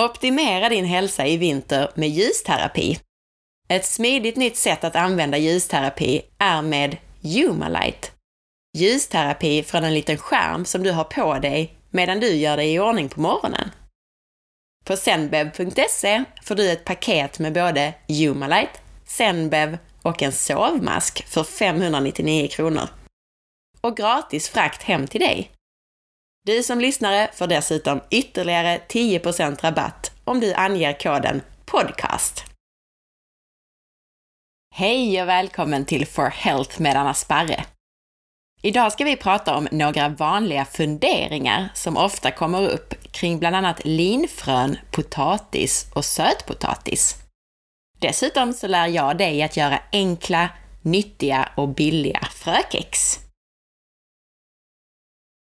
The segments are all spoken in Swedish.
Optimera din hälsa i vinter med ljusterapi. Ett smidigt nytt sätt att använda ljusterapi är med Humalight. Ljusterapi från en liten skärm som du har på dig medan du gör dig i ordning på morgonen. På zenbev.se får du ett paket med både Humalight, Zenbev och en sovmask för 599 kronor. Och gratis frakt hem till dig. Du som lyssnare får dessutom ytterligare 10% rabatt om du anger koden PODCAST. Hej och välkommen till For Health med Anna Sparre! Idag ska vi prata om några vanliga funderingar som ofta kommer upp kring bland annat linfrön, potatis och sötpotatis. Dessutom så lär jag dig att göra enkla, nyttiga och billiga frökex.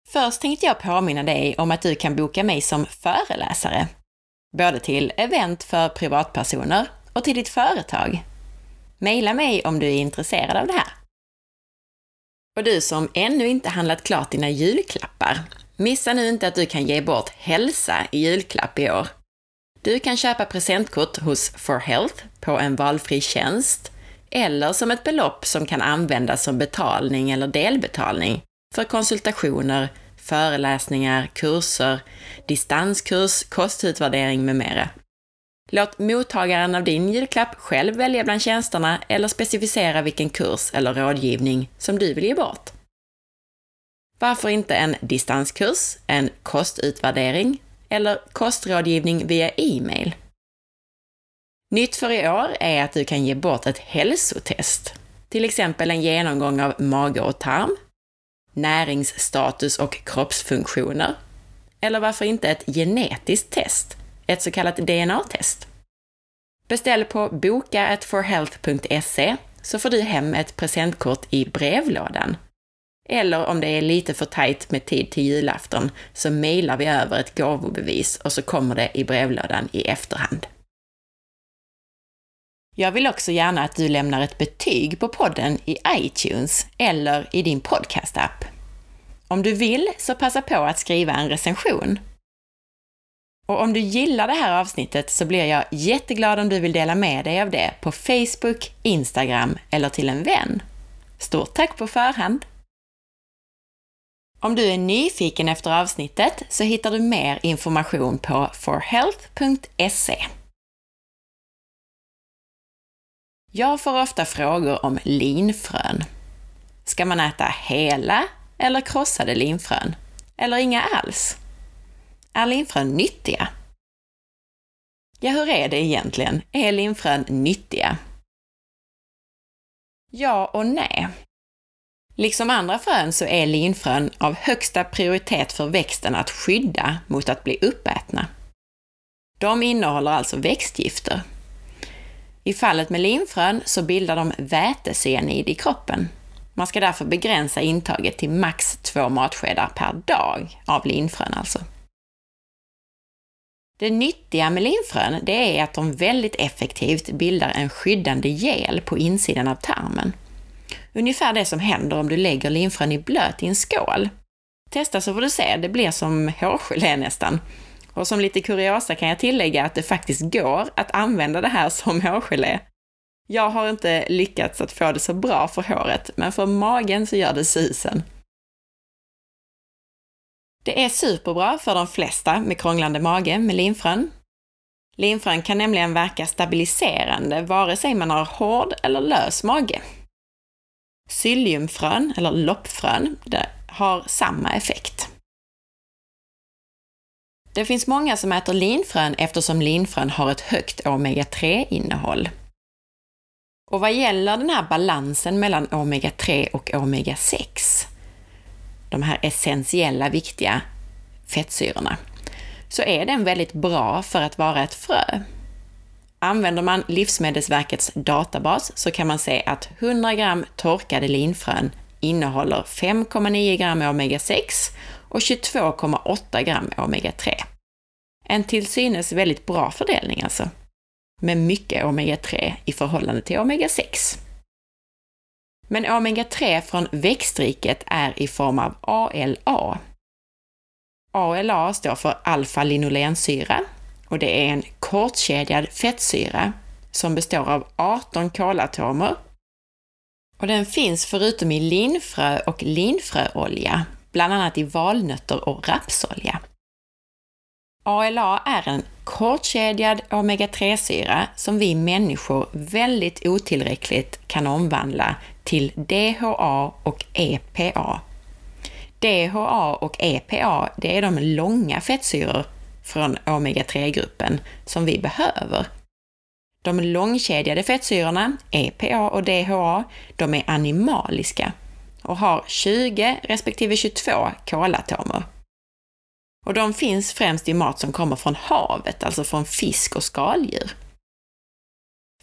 Först tänkte jag påminna dig om att du kan boka mig som föreläsare, både till event för privatpersoner och till ditt företag. Maila mig om du är intresserad av det här. Och du som ännu inte handlat klart dina julklappar, missa nu inte att du kan ge bort hälsa i julklapp i år. Du kan köpa presentkort hos For Health på en valfri tjänst eller som ett belopp som kan användas som betalning eller delbetalning för konsultationer, föreläsningar, kurser, distanskurs, kostutvärdering med mera. Låt mottagaren av din julklapp själv välja bland tjänsterna eller specificera vilken kurs eller rådgivning som du vill ge bort. Varför inte en distanskurs, en kostutvärdering eller kostrådgivning via e-mail? Nytt för i år är att du kan ge bort ett hälsotest, till exempel en genomgång av mage och tarm, näringsstatus och kroppsfunktioner. Eller varför inte ett genetiskt test, ett så kallat DNA-test. Beställ på boka.forhealth.se så får du hem ett presentkort i brevlådan. Eller om det är lite för tajt med tid till julafton så mejlar vi över ett gåvobevis och så kommer det i brevlådan i efterhand. Jag vill också gärna att du lämnar ett betyg på podden i iTunes eller i din podcast-app. Om du vill så passa på att skriva en recension. Och om du gillar det här avsnittet så blir jag jätteglad om du vill dela med dig av det på Facebook, Instagram eller till en vän. Stort tack på förhand! Om du är nyfiken efter avsnittet så hittar du mer information på forhealth.se. Jag får ofta frågor om linfrön. Ska man äta hela eller krossade linfrön? Eller inga alls? Är linfrön nyttiga? Ja, hur är det egentligen? Är linfrön nyttiga? Ja och nej. Liksom andra frön så är linfrön av högsta prioritet för växten att skydda mot att bli uppätna. De innehåller alltså växtgifter. I fallet med linfrön så bildar de vätecyanid i kroppen. Man ska därför begränsa intaget till max två matskedar per dag av linfrön alltså. Det nyttiga med linfrön, det är att de väldigt effektivt bildar en skyddande gel på insidan av tarmen. Ungefär det som händer om du lägger linfrön i blöt i en skål. Testa så får du se, det blir som hårgelé nästan. Och som lite kuriosa kan jag tillägga att det faktiskt går att använda det här som hårgelé. Jag har inte lyckats att få det så bra för håret, men för magen så gör det susen. Det är superbra för de flesta med krånglande mage med linfrön. Linfrön kan nämligen verka stabiliserande vare sig man har hård eller lös mage. Psylliumfrön, eller loppfrön, har samma effekt. Det finns många som äter linfrön eftersom linfrön har ett högt omega-3-innehåll. Och vad gäller den här balansen mellan omega-3 och omega-6, de här essentiella viktiga fettsyrorna, så är den väldigt bra för att vara ett frö. Använder man Livsmedelsverkets databas så kan man se att 100 gram torkade linfrön innehåller 5,9 gram omega-6 och 22,8 gram omega-3. En till synes väldigt bra fördelning alltså, med mycket omega-3 i förhållande till omega-6. Men omega-3 från växtriket är i form av ALA. ALA står för alfa-linolensyra och det är en kortkedjad fettsyra som består av 18 kolatomer och den finns förutom i linfrö och linfröolja, bland annat i valnötter och rapsolja. ALA är en kortkedjad omega-3-syra som vi människor väldigt otillräckligt kan omvandla till DHA och EPA. DHA och EPA, det är de långa fettsyror från omega-3-gruppen som vi behöver. De långkedjade fettsyrorna, EPA och DHA, de är animaliska och har 20 respektive 22 kolatomer. Och de finns främst i mat som kommer från havet, alltså från fisk och skaldjur.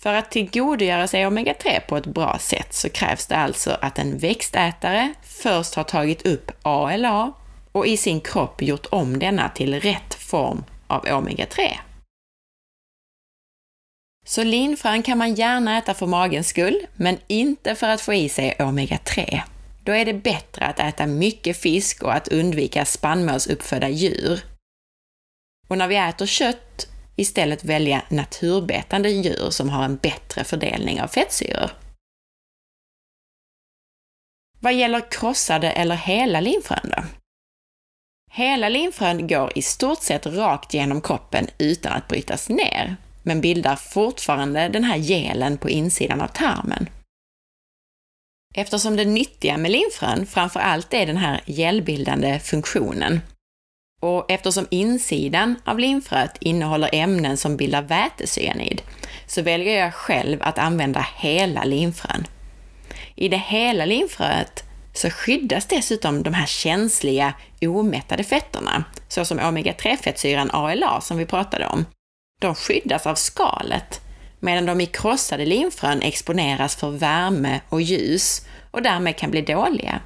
För att tillgodogöra sig omega-3 på ett bra sätt så krävs det alltså att en växtätare först har tagit upp ALA och i sin kropp gjort om denna till rätt form av omega-3. Så linfrön kan man gärna äta för magens skull, men inte för att få i sig omega-3. Då är det bättre att äta mycket fisk och att undvika spannmålsuppfödda djur. Och när vi äter kött, istället välja naturbetande djur som har en bättre fördelning av fettsyror. Vad gäller krossade eller hela linfrön då? Hela linfrön går i stort sett rakt genom kroppen utan att brytas ner, men bildar fortfarande den här gelen på insidan av tarmen. Eftersom det nyttiga med linfrön framför allt är den här gelbildande funktionen och eftersom insidan av linfröet innehåller ämnen som bildar vätecyanid så väljer jag själv att använda hela linfrön. I det hela linfröet så skyddas dessutom de här känsliga omättade fetterna, såsom omega-3-fettsyran ALA som vi pratade om. De skyddas av skalet, medan de i krossade linfrön exponeras för värme och ljus och därmed kan bli dåliga.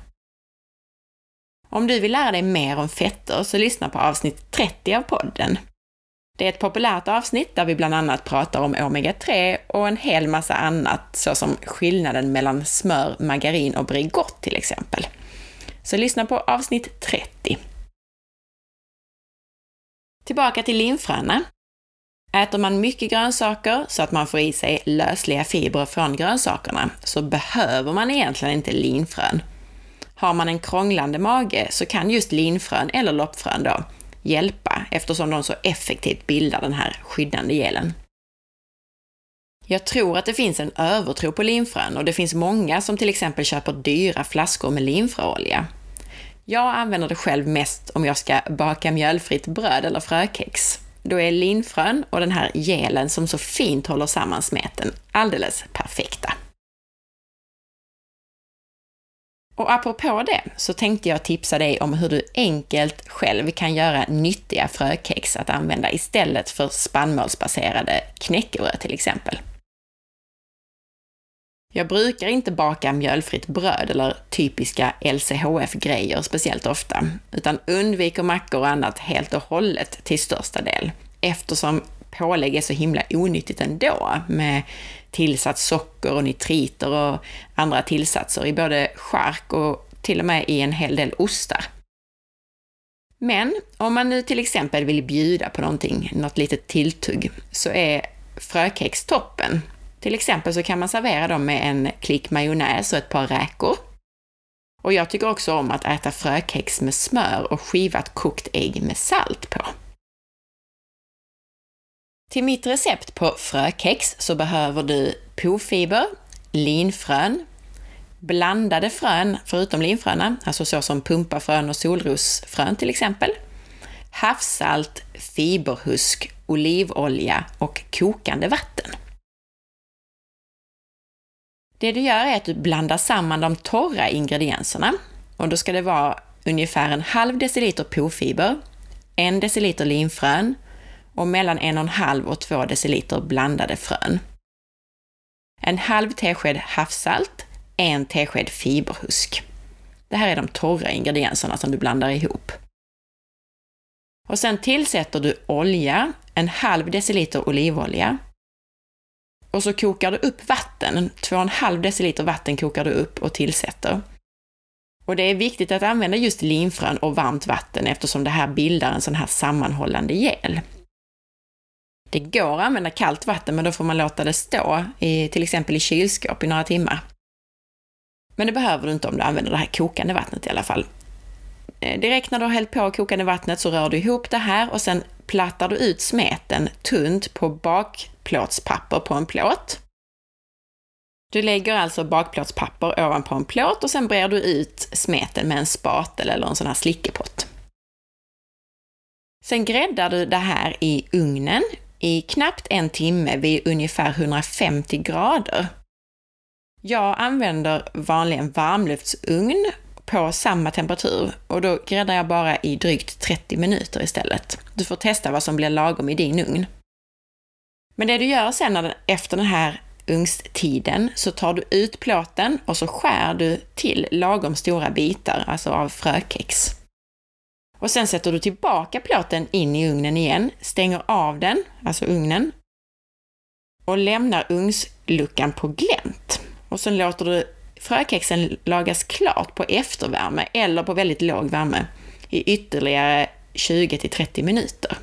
Om du vill lära dig mer om fetter så lyssna på avsnitt 30 av podden. Det är ett populärt avsnitt där vi bland annat pratar om omega-3 och en hel massa annat, såsom skillnaden mellan smör, margarin och Bregott till exempel. Så lyssna på avsnitt 30. Tillbaka till linfröna. Äter man mycket grönsaker så att man får i sig lösliga fibrer från grönsakerna så behöver man egentligen inte linfrön. Har man en krånglande mage så kan just linfrön eller loppfrön då hjälpa eftersom de så effektivt bildar den här skyddande gelen. Jag tror att det finns en övertro på linfrön och det finns många som till exempel köper dyra flaskor med linfröolja. Jag använder det själv mest om jag ska baka mjölfritt bröd eller frökex. Då är linfrön och den här gelen som så fint håller samman smeten alldeles perfekta. Och apropå det så tänkte jag tipsa dig om hur du enkelt själv kan göra nyttiga frökex att använda istället för spannmålsbaserade knäckebröd till exempel. Jag brukar inte baka mjölfritt bröd eller typiska LCHF-grejer speciellt ofta, utan undviker mackor och annat helt och hållet till största del, eftersom pålägg är så himla onyttigt ändå med tillsatt socker och nitriter och andra tillsatser i både chark och till och med i en hel del ostar. Men om man nu till exempel vill bjuda på någonting, något litet tilltugg, så är frökex toppen. Till exempel så kan man servera dem med en klick majonnäs och ett par räkor. Och jag tycker också om att äta frökex med smör och skivat kokt ägg med salt på. Till mitt recept på frökex så behöver du pofiber, linfrön, blandade frön förutom linfröna, alltså så som pumpafrön och solrosfrön till exempel, havssalt, fiberhusk, olivolja och kokande vatten. Det du gör är att du blandar samman de torra ingredienserna och då ska det vara ungefär en halv deciliter pofiber, en deciliter linfrön och mellan en och en halv och två deciliter blandade frön. En halv tesked havssalt, en tesked fiberhusk. Det här är de torra ingredienserna som du blandar ihop. Och sen tillsätter du olja, en halv deciliter olivolja. Och så kokar du upp vatten, 2,5 deciliter vatten kokar du upp och tillsätter. Och det är viktigt att använda just linfrön och varmt vatten eftersom det här bildar en sån här sammanhållande gel. Det går att använda kallt vatten, men då får man låta det stå i till exempel i kylskåp i några timmar. Men det behöver du inte om du använder det här kokande vattnet i alla fall. Eh, direkt när du har hällt på kokande vattnet så rör du ihop det här och sen plattar du ut smeten tunt på bakplåtspapper på en plåt. Du lägger alltså bakplåtspapper ovanpå en plåt och sen brer du ut smeten med en spatel eller en sån här slickepott. Sen gräddar du det här i ugnen i knappt en timme vid ungefär 150 grader. Jag använder vanligen varmluftsugn på samma temperatur och då gräddar jag bara i drygt 30 minuter istället. Du får testa vad som blir lagom i din ugn. Men det du gör sen när den, efter den här ugnstiden så tar du ut plåten och så skär du till lagom stora bitar, alltså av frökex. Och sen sätter du tillbaka plåten in i ugnen igen, stänger av den, alltså ugnen, och lämnar ugnsluckan på glänt. Och sen låter du frökexen lagas klart på eftervärme eller på väldigt låg värme i ytterligare 20 till 30 minuter.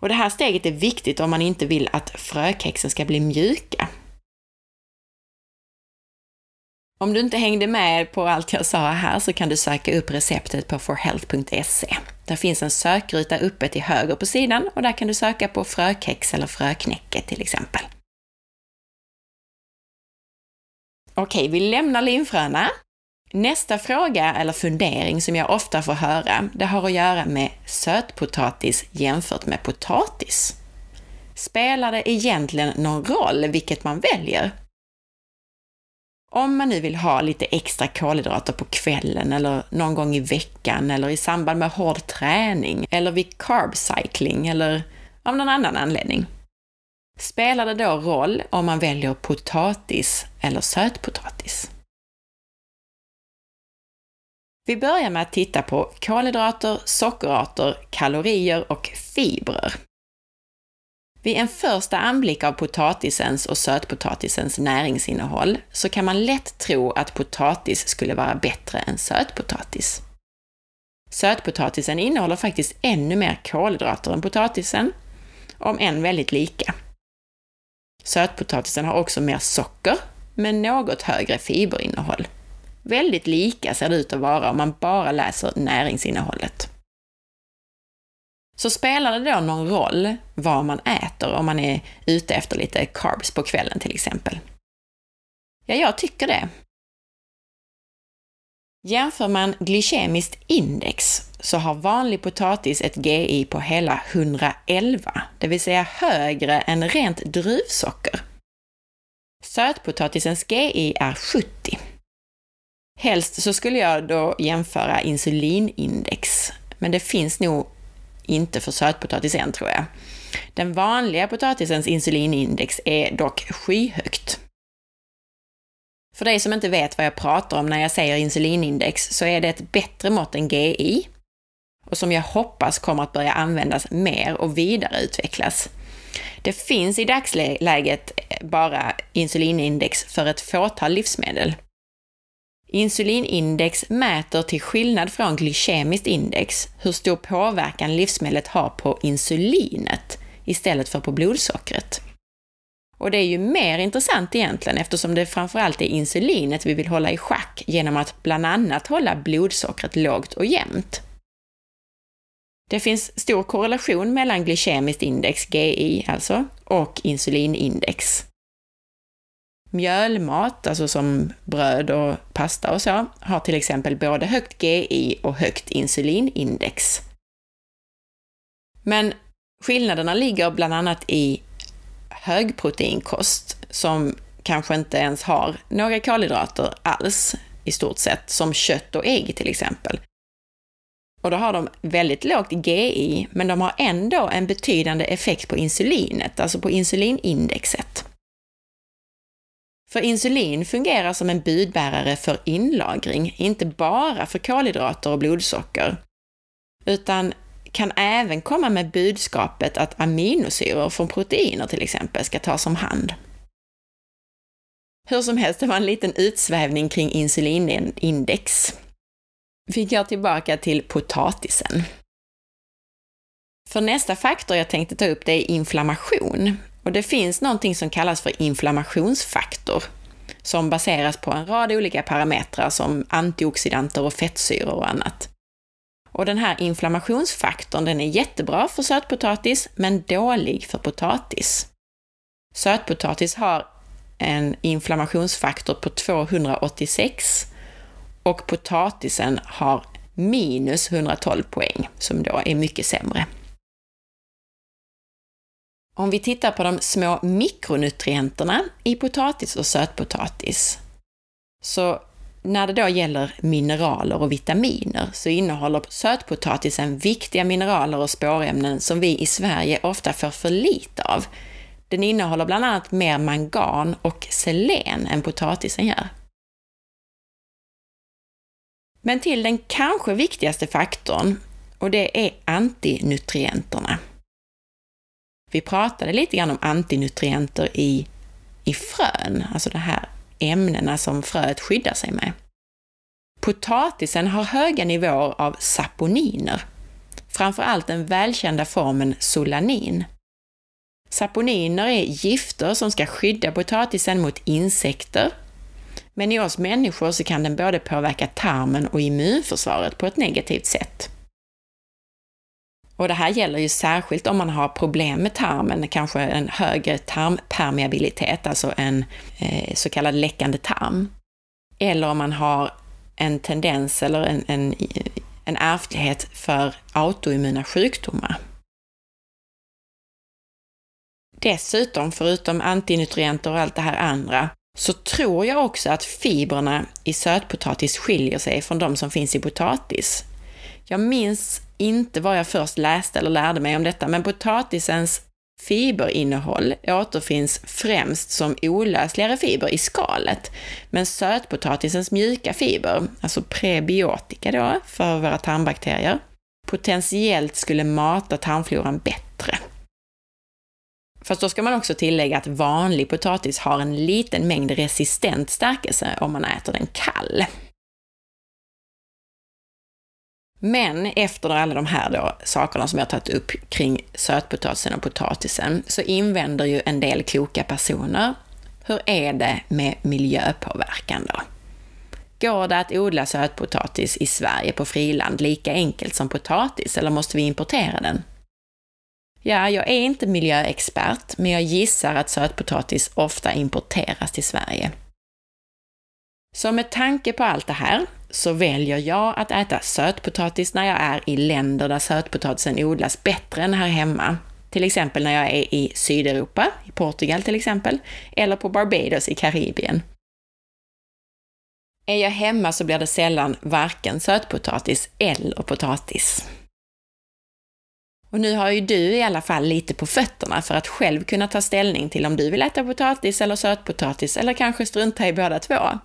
Och det här steget är viktigt om man inte vill att frökexen ska bli mjuka. Om du inte hängde med på allt jag sa här så kan du söka upp receptet på forhealth.se. Där finns en sökruta uppe till höger på sidan och där kan du söka på frökex eller fröknäcke till exempel. Okej, vi lämnar linfröna. Nästa fråga eller fundering som jag ofta får höra, det har att göra med sötpotatis jämfört med potatis. Spelar det egentligen någon roll vilket man väljer? Om man nu vill ha lite extra kolhydrater på kvällen eller någon gång i veckan eller i samband med hård träning eller vid carb cycling eller av någon annan anledning. Spelar det då roll om man väljer potatis eller sötpotatis? Vi börjar med att titta på kolhydrater, sockerarter, kalorier och fibrer. Vid en första anblick av potatisens och sötpotatisens näringsinnehåll så kan man lätt tro att potatis skulle vara bättre än sötpotatis. Sötpotatisen innehåller faktiskt ännu mer kolhydrater än potatisen, om än väldigt lika. Sötpotatisen har också mer socker, men något högre fiberinnehåll. Väldigt lika ser det ut att vara om man bara läser näringsinnehållet. Så spelar det då någon roll vad man äter om man är ute efter lite carbs på kvällen till exempel? Ja, jag tycker det. Jämför man glykemiskt index så har vanlig potatis ett GI på hela 111, det vill säga högre än rent druvsocker. Sötpotatisens GI är 70. Helst så skulle jag då jämföra insulinindex, men det finns nog inte för sötpotatis än tror jag. Den vanliga potatisens insulinindex är dock skyhögt. För dig som inte vet vad jag pratar om när jag säger insulinindex så är det ett bättre mått än GI och som jag hoppas kommer att börja användas mer och vidareutvecklas. Det finns i dagsläget bara insulinindex för ett fåtal livsmedel. Insulinindex mäter till skillnad från glykemiskt index hur stor påverkan livsmedlet har på insulinet istället för på blodsockret. Och det är ju mer intressant egentligen eftersom det framförallt är insulinet vi vill hålla i schack genom att bland annat hålla blodsockret lågt och jämnt. Det finns stor korrelation mellan glykemiskt index, GI alltså, och insulinindex. Mjölmat, alltså som bröd och pasta och så, har till exempel både högt GI och högt insulinindex. Men skillnaderna ligger bland annat i högproteinkost, som kanske inte ens har några kolhydrater alls i stort sett, som kött och ägg till exempel. Och då har de väldigt lågt GI, men de har ändå en betydande effekt på insulinet, alltså på insulinindexet. För insulin fungerar som en budbärare för inlagring, inte bara för kolhydrater och blodsocker, utan kan även komma med budskapet att aminosyror från proteiner till exempel ska tas om hand. Hur som helst, det var en liten utsvävning kring insulinindex. Vi går tillbaka till potatisen. För nästa faktor jag tänkte ta upp det är inflammation. Och det finns någonting som kallas för inflammationsfaktor som baseras på en rad olika parametrar som antioxidanter och fettsyror och annat. Och den här inflammationsfaktorn den är jättebra för sötpotatis, men dålig för potatis. Sötpotatis har en inflammationsfaktor på 286 och potatisen har minus 112 poäng, som då är mycket sämre. Om vi tittar på de små mikronutrienterna i potatis och sötpotatis, så när det då gäller mineraler och vitaminer så innehåller sötpotatisen viktiga mineraler och spårämnen som vi i Sverige ofta får för lite av. Den innehåller bland annat mer mangan och selen än potatisen gör. Men till den kanske viktigaste faktorn, och det är antinutrienterna. Vi pratade lite grann om antinutrienter i, i frön, alltså det här ämnena som fröet skyddar sig med. Potatisen har höga nivåer av saponiner, framför allt den välkända formen solanin. Saponiner är gifter som ska skydda potatisen mot insekter, men i oss människor så kan den både påverka tarmen och immunförsvaret på ett negativt sätt. Och det här gäller ju särskilt om man har problem med tarmen, kanske en högre tarmpermeabilitet, alltså en eh, så kallad läckande tarm. Eller om man har en tendens eller en, en, en ärftlighet för autoimmuna sjukdomar. Dessutom, förutom antinutrienter och allt det här andra, så tror jag också att fibrerna i sötpotatis skiljer sig från de som finns i potatis. Jag minns inte vad jag först läste eller lärde mig om detta, men potatisens fiberinnehåll återfinns främst som olösligare fiber i skalet, men sötpotatisens mjuka fiber, alltså prebiotika då, för våra tarmbakterier, potentiellt skulle mata tarmfloran bättre. Fast då ska man också tillägga att vanlig potatis har en liten mängd resistent stärkelse om man äter den kall. Men efter alla de här då sakerna som jag tagit upp kring sötpotatisen och potatisen så invänder ju en del kloka personer. Hur är det med miljöpåverkan då? Går det att odla sötpotatis i Sverige på friland lika enkelt som potatis eller måste vi importera den? Ja, jag är inte miljöexpert, men jag gissar att sötpotatis ofta importeras till Sverige. Så med tanke på allt det här så väljer jag att äta sötpotatis när jag är i länder där sötpotatisen odlas bättre än här hemma. Till exempel när jag är i Sydeuropa, i Portugal till exempel, eller på Barbados i Karibien. Är jag hemma så blir det sällan varken sötpotatis eller potatis. Och nu har ju du i alla fall lite på fötterna för att själv kunna ta ställning till om du vill äta potatis eller sötpotatis eller kanske strunta i båda två.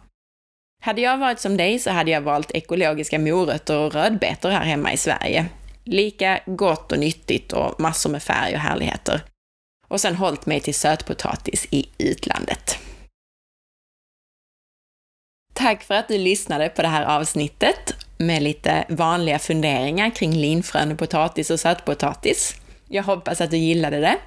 Hade jag varit som dig så hade jag valt ekologiska morötter och rödbetor här hemma i Sverige. Lika gott och nyttigt och massor med färg och härligheter. Och sen hållit mig till sötpotatis i utlandet. Tack för att du lyssnade på det här avsnittet med lite vanliga funderingar kring linfrön, potatis och sötpotatis. Jag hoppas att du gillade det.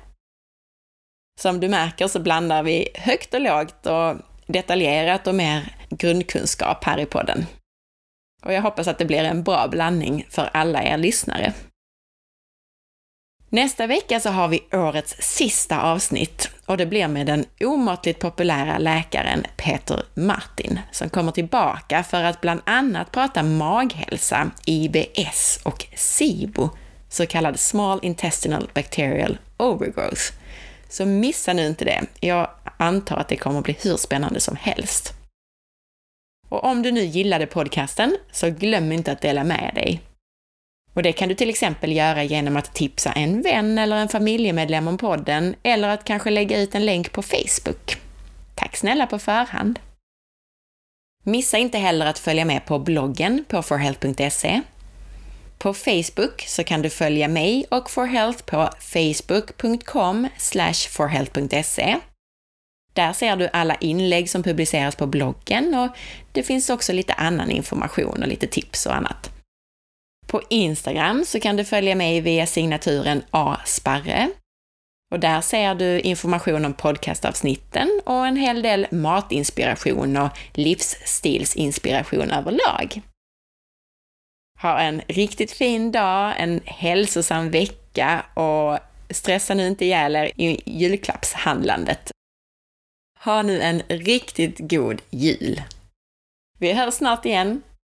Som du märker så blandar vi högt och lågt och detaljerat och mer grundkunskap här i podden. Och jag hoppas att det blir en bra blandning för alla er lyssnare. Nästa vecka så har vi årets sista avsnitt och det blir med den omåttligt populära läkaren Peter Martin som kommer tillbaka för att bland annat prata maghälsa, IBS och SIBO, så kallad Small Intestinal Bacterial Overgrowth. Så missa nu inte det. Jag antar att det kommer bli hur spännande som helst. Och om du nu gillade podcasten, så glöm inte att dela med dig. Och det kan du till exempel göra genom att tipsa en vän eller en familjemedlem om podden, eller att kanske lägga ut en länk på Facebook. Tack snälla på förhand! Missa inte heller att följa med på bloggen på forhealth.se. På Facebook så kan du följa mig och forhealth på facebook.com forhealth.se där ser du alla inlägg som publiceras på bloggen och det finns också lite annan information och lite tips och annat. På Instagram så kan du följa mig via signaturen asparre. Och där ser du information om podcastavsnitten och en hel del matinspiration och livsstilsinspiration överlag. Ha en riktigt fin dag, en hälsosam vecka och stressa nu inte ihjäl er i julklappshandlandet. Ha nu en riktigt god jul! Vi hörs snart igen.